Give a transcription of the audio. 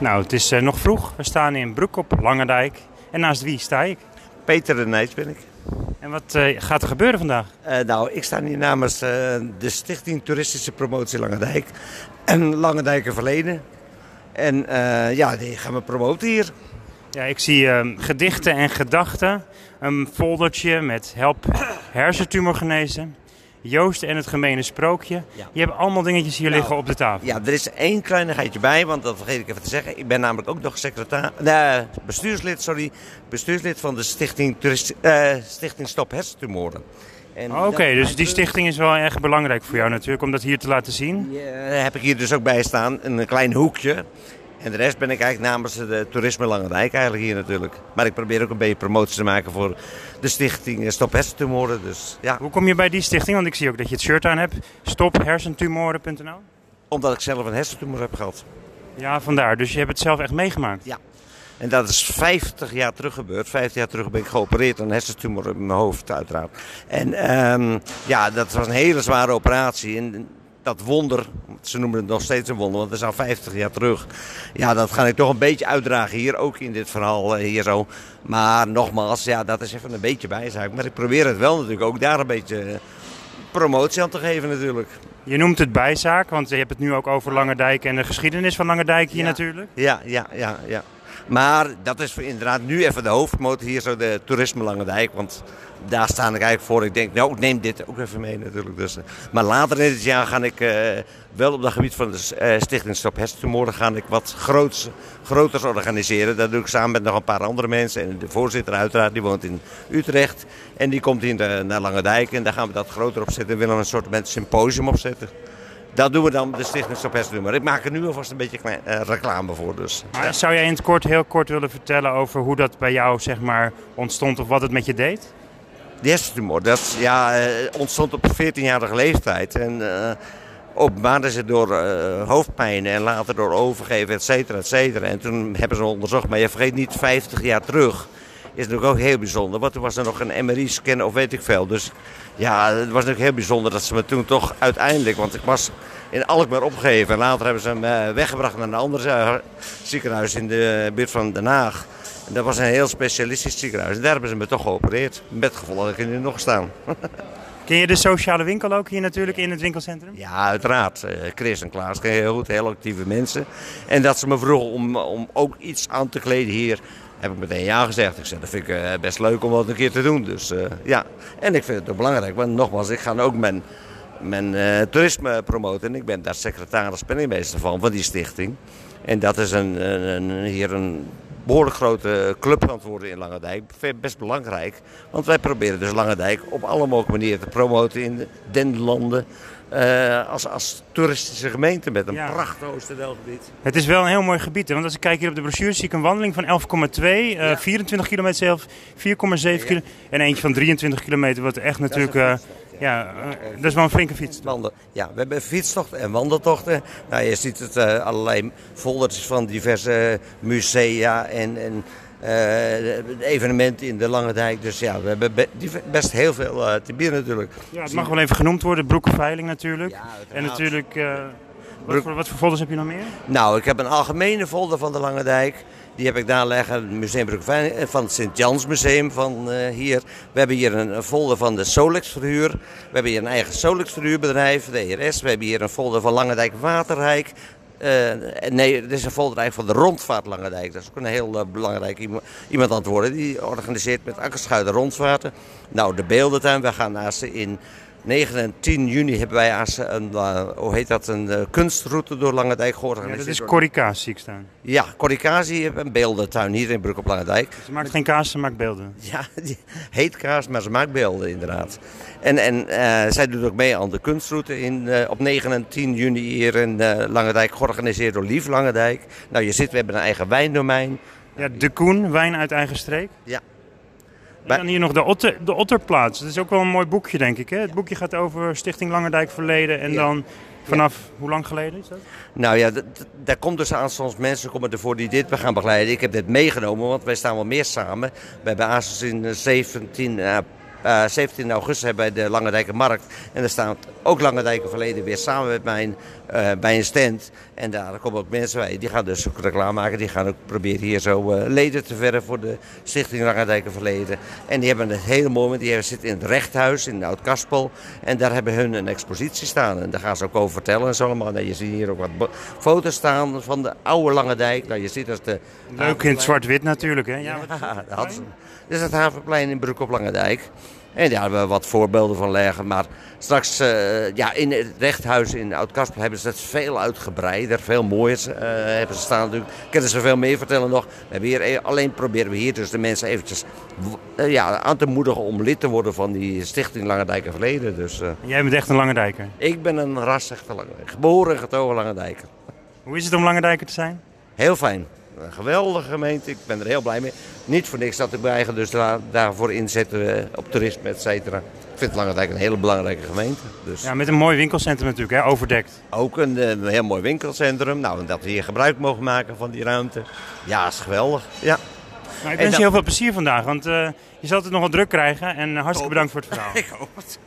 Nou, het is eh, nog vroeg. We staan in Broek op Langendijk. En naast wie sta ik? Peter de Nijs ben ik. En wat eh, gaat er gebeuren vandaag? Eh, nou, ik sta hier namens de Stichting Toeristische Promotie Langendijk en Langendijker Verleden. En ja, die gaan we promoten hier. Ja, ik zie gedichten en gedachten. Een foldertje met help hersentumor genezen. Joost en het gemene sprookje. Ja. Je hebt allemaal dingetjes hier Nou, liggen op de tafel. Ja, er is één kleinigheidje bij, want dat vergeet ik even te zeggen. Ik ben namelijk ook nog secretaris, nee, bestuurslid, sorry, bestuurslid van de Stichting, eh, Stichting Stop Hersentumoren. En Oké, dus die stichting is wel erg belangrijk voor jou natuurlijk om dat hier te laten zien. Eh, heb ik hier dus ook bij staan, een klein hoekje. En de rest ben ik eigenlijk namens de Toerisme Langendijk eigenlijk hier natuurlijk. Maar ik probeer ook een beetje promotie te maken voor de stichting Stop Hersentumoren. Dus ja, Hoe kom je bij die stichting? Want ik zie ook dat je het shirt aan hebt. Stophersentumoren.nl omdat ik zelf een hersentumor heb gehad. Ja, vandaar. Dus je hebt het zelf echt meegemaakt. En dat is 50 jaar terug gebeurd. 50 jaar terug ben ik geopereerd aan een hersentumor in mijn hoofd uiteraard. En ehm, ja, dat was een hele zware operatie. En dat wonder, ze noemen het nog steeds een wonder, want dat is al 50 jaar terug. Ja, dat ga ik toch een beetje uitdragen hier, ook in dit verhaal eh, hier zo. Maar nogmaals, ja, dat is even een beetje bijzaak. Maar ik probeer het wel natuurlijk ook daar een beetje eh, promotie aan te geven natuurlijk. Je noemt het bijzaak, want je hebt het nu ook over Langendijk en de geschiedenis van Langendijk hier Ja. natuurlijk. Ja, ja, ja, ja. Maar dat is inderdaad nu even de hoofdmotor hier, zo de toerisme Langendijk. Want daar sta ik eigenlijk voor. Ik denk, nou, ik neem dit ook even mee natuurlijk. Dus, eh. maar later in het jaar ga ik eh, wel op dat gebied van de eh, Stichting Stop Hersentumoren ga ik wat groots, groters organiseren. Dat doe ik samen met nog een paar andere mensen. En de voorzitter uiteraard, die woont in Utrecht. En die komt hier naar Langendijk. En daar gaan we dat groter opzetten. We willen een soort symposium opzetten. Dat doen we dan de Stichting Hersentumoren. Ik maak er nu alvast een beetje klein, eh, reclame voor. Dus. Maar zou jij in het kort, heel kort willen vertellen over hoe dat bij jou zeg maar, ontstond of wat het met je deed? De hersentumor, dat ja, eh, ontstond op 14-jarige leeftijd. En eh, op maand is het door eh, hoofdpijn en later door overgeven, et cetera, et cetera. En toen hebben ze onderzocht, maar je vergeet niet 50 jaar terug. Is natuurlijk ook heel bijzonder, want toen was er nog een MRI-scan of weet ik veel. Dus ja, het was natuurlijk heel bijzonder dat ze me toen toch uiteindelijk, want ik was in Alkmaar opgegeven. En later hebben ze hem eh, weggebracht naar een ander ziekenhuis in de buurt van Den Haag. En dat was een heel specialistisch ziekenhuis. En daar hebben ze me toch geopereerd. Met gevolg dat ik er nu nog sta. Ken je de sociale winkel ook hier natuurlijk in het winkelcentrum? Ja, uiteraard. Eh, Chris en Klaas ken heel goed, heel actieve mensen. En dat ze me vroegen om, om ook iets aan te kleden hier, heb ik meteen ja gezegd. Ik zei, dat vind ik eh, best leuk om dat een keer te doen. Dus eh, ja, en ik vind het ook belangrijk. Want nogmaals, ik ga ook mijn, mijn eh, toerisme promoten. En ik ben daar secretaris penningmeester van, van die stichting. En dat is een, een, een- hier een behoorlijk grote club aan het worden in Langendijk. Best belangrijk, want wij proberen dus Langendijk op alle mogelijke manieren te promoten in de denlanden. eh, als, als toeristische gemeente met een Ja. prachtig Oosterdelgebied. Het is wel een heel mooi gebied. Hè? Want als ik kijk hier op de brochure zie ik een wandeling van 11,2, eh, Ja. 24 kilometer zelf, 4,7 kilo en eentje van 23 kilometer. Wat echt natuurlijk, eh, ja, eh, dat is wel een flinke fiets. Wandel, ja, we hebben fietstochten en wandeltochten. Nou, je ziet het eh, allerlei foldertjes van diverse musea en, en eh, evenementen in de Lange Dijk. Dus ja, we hebben be- best heel veel te bieden natuurlijk. Ja, het mag wel even genoemd worden, Broekenveiling natuurlijk. Ja, en natuurlijk, wat, voor, wat voor folders heb je nog meer? Nou, ik heb een algemene folder van de Lange Dijk. Die heb ik daar liggen, het Museum eh, van het Sint-Jans Museum van eh, hier. We hebben hier een, folder van de Solex Verhuur. We hebben hier een eigen Solex Verhuurbedrijf, de ERS. We hebben hier een folder van Lange Dijk Waterrijk. Eh, nee, dit is een folder eigenlijk van de Rondvaart Lange Dijk. Dat is ook een heel belangrijk iemand, aan het worden. Die organiseert met akkerschuiten rondvaarten. Nou, de beeldentuin. We gaan naast in 9 en 10 juni hebben wij als een, eh, hoe heet dat, een eh, kunstroute door Lange Dijk Ja, georganiseerd. dat is Corrica's zie ik staan. ja, Corricazi heeft een beeldentuin hier in Broek op Langendijk. Ze maakt geen kaas, ze maakt beelden. Ja, heet kaas, maar ze maakt beelden inderdaad. En, en eh, zij doet ook mee aan de kunstroute in, op 9 en 10 juni hier in eh Langendijk, georganiseerd door Lief Langendijk. Nou, je ziet, we hebben een eigen wijndomein. Ja, de Koen, wijn uit eigen streek. Ja. En dan hier nog de, Otter, de Otterplaats. Dat is ook wel een mooi boekje, denk ik. Hè? Het boekje gaat over Stichting Langendijk Verleden. En Ja. dan vanaf, hoe lang geleden is dat? Nou ja, daar komt dus aan soms mensen komen ervoor die dit gaan begeleiden. Ik heb dit meegenomen, want wij staan wel meer samen. Bij Basis in eh, 17, eh, eh, 17 augustus hebben wij de Langendijker Markt. En daar staat ook Langendijker Verleden weer samen met mijn eh, bij een stand. En daar komen ook mensen bij. Die gaan dus ook reclame maken. Die gaan ook proberen hier zo eh, leden te verven voor de Stichting Langendijken Verleden. En die hebben het hele mooi. want Die zitten in het rechthuis in Oud-Kaspel. En daar hebben hun een expositie staan. En daar gaan ze ook over vertellen en zo allemaal. En je ziet hier ook wat foto's staan van de oude Langendijk. Nou, je ziet dat de... Leuk in het zwart-wit natuurlijk, hè? Ja, Ja, dat is het Havenplein in Broek op Langendijk. En daar hebben we wat voorbeelden van leggen. Maar straks eh, ja, in het rechthuis in Oud-Kaspel hebben ze het veel uitgebreider. Veel mooier eh, hebben ze staan natuurlijk. Kunnen ze veel meer vertellen nog. We hebben hier, e- alleen proberen we hier dus de mensen eventjes eh, ja, aan te moedigen om lid te worden van die Stichting Langendijker Verleden. Dus Jij bent echt een Langendijker. ik ben een rasechte Langendijker. Geboren en getogen Langendijker. Hoe is het om Langendijker te zijn? Heel fijn. Een geweldige gemeente. Ik ben er heel blij mee. Niet voor niks dat ik me eigen dus daar, daarvoor inzetten eh, op toerisme, et cetera. Ik vind Langendijk een hele belangrijke gemeente. Dus Ja, met een mooi winkelcentrum natuurlijk, hè? overdekt. ook een, eh, een heel mooi winkelcentrum. Nou, en dat we hier gebruik mogen maken van die ruimte. Ja, is geweldig. Ja. Nou, ik En wens je heel veel plezier vandaag, want eh, je zal het nog wel druk krijgen. En hartstikke bedankt voor het verhaal. Ik hoop het.